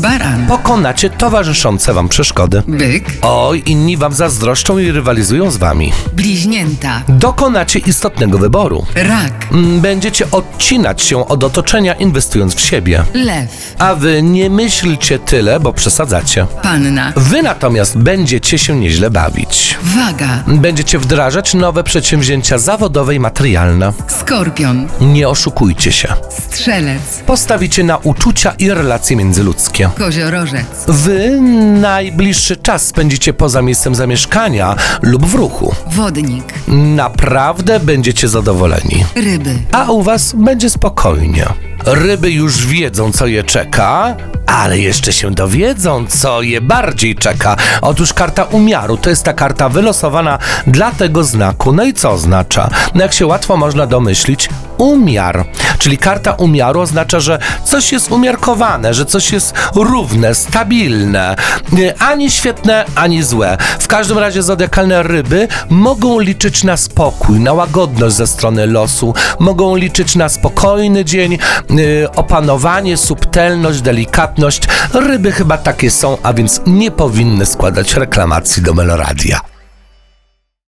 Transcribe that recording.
Baran, Pokonacie towarzyszące wam przeszkody. byk, Oj, inni wam zazdroszczą i rywalizują z wami. bliźnięta, Dokonacie istotnego wyboru. rak, Mm, Będziecie odcinać się od otoczenia, inwestując w siebie. lew, A wy nie myślcie tyle, bo przesadzacie. panna, Wy natomiast będziecie się nieźle bawić. waga, Będziecie wdrażać nowe przedsięwzięcia zawodowe i materialne. skorpion, Nie oszukujcie się. strzelec, Postawicie na uczucia i relacje międzyludzkie. Koziorożec, Wy najbliższy czas spędzicie poza miejscem zamieszkania lub w ruchu. wodnik, Naprawdę będziecie zadowoleni. ryby, A u was będzie spokojnie. Ryby już wiedzą, co je czeka, ale jeszcze się dowiedzą, co je bardziej czeka. Otóż karta umiaru to jest ta karta wylosowana dla tego znaku. No i co oznacza? No jak się łatwo można domyślić, umiar. Czyli karta umiaru oznacza, że coś jest umiarkowane, że coś jest równe, stabilne, ani świetne, ani złe. W każdym razie zodiakalne ryby mogą liczyć na spokój, na łagodność ze strony losu, mogą liczyć na spokojny dzień, yy, opanowanie, subtelność, delikatność. Ryby chyba takie są, a więc nie powinny składać reklamacji do Meloradia.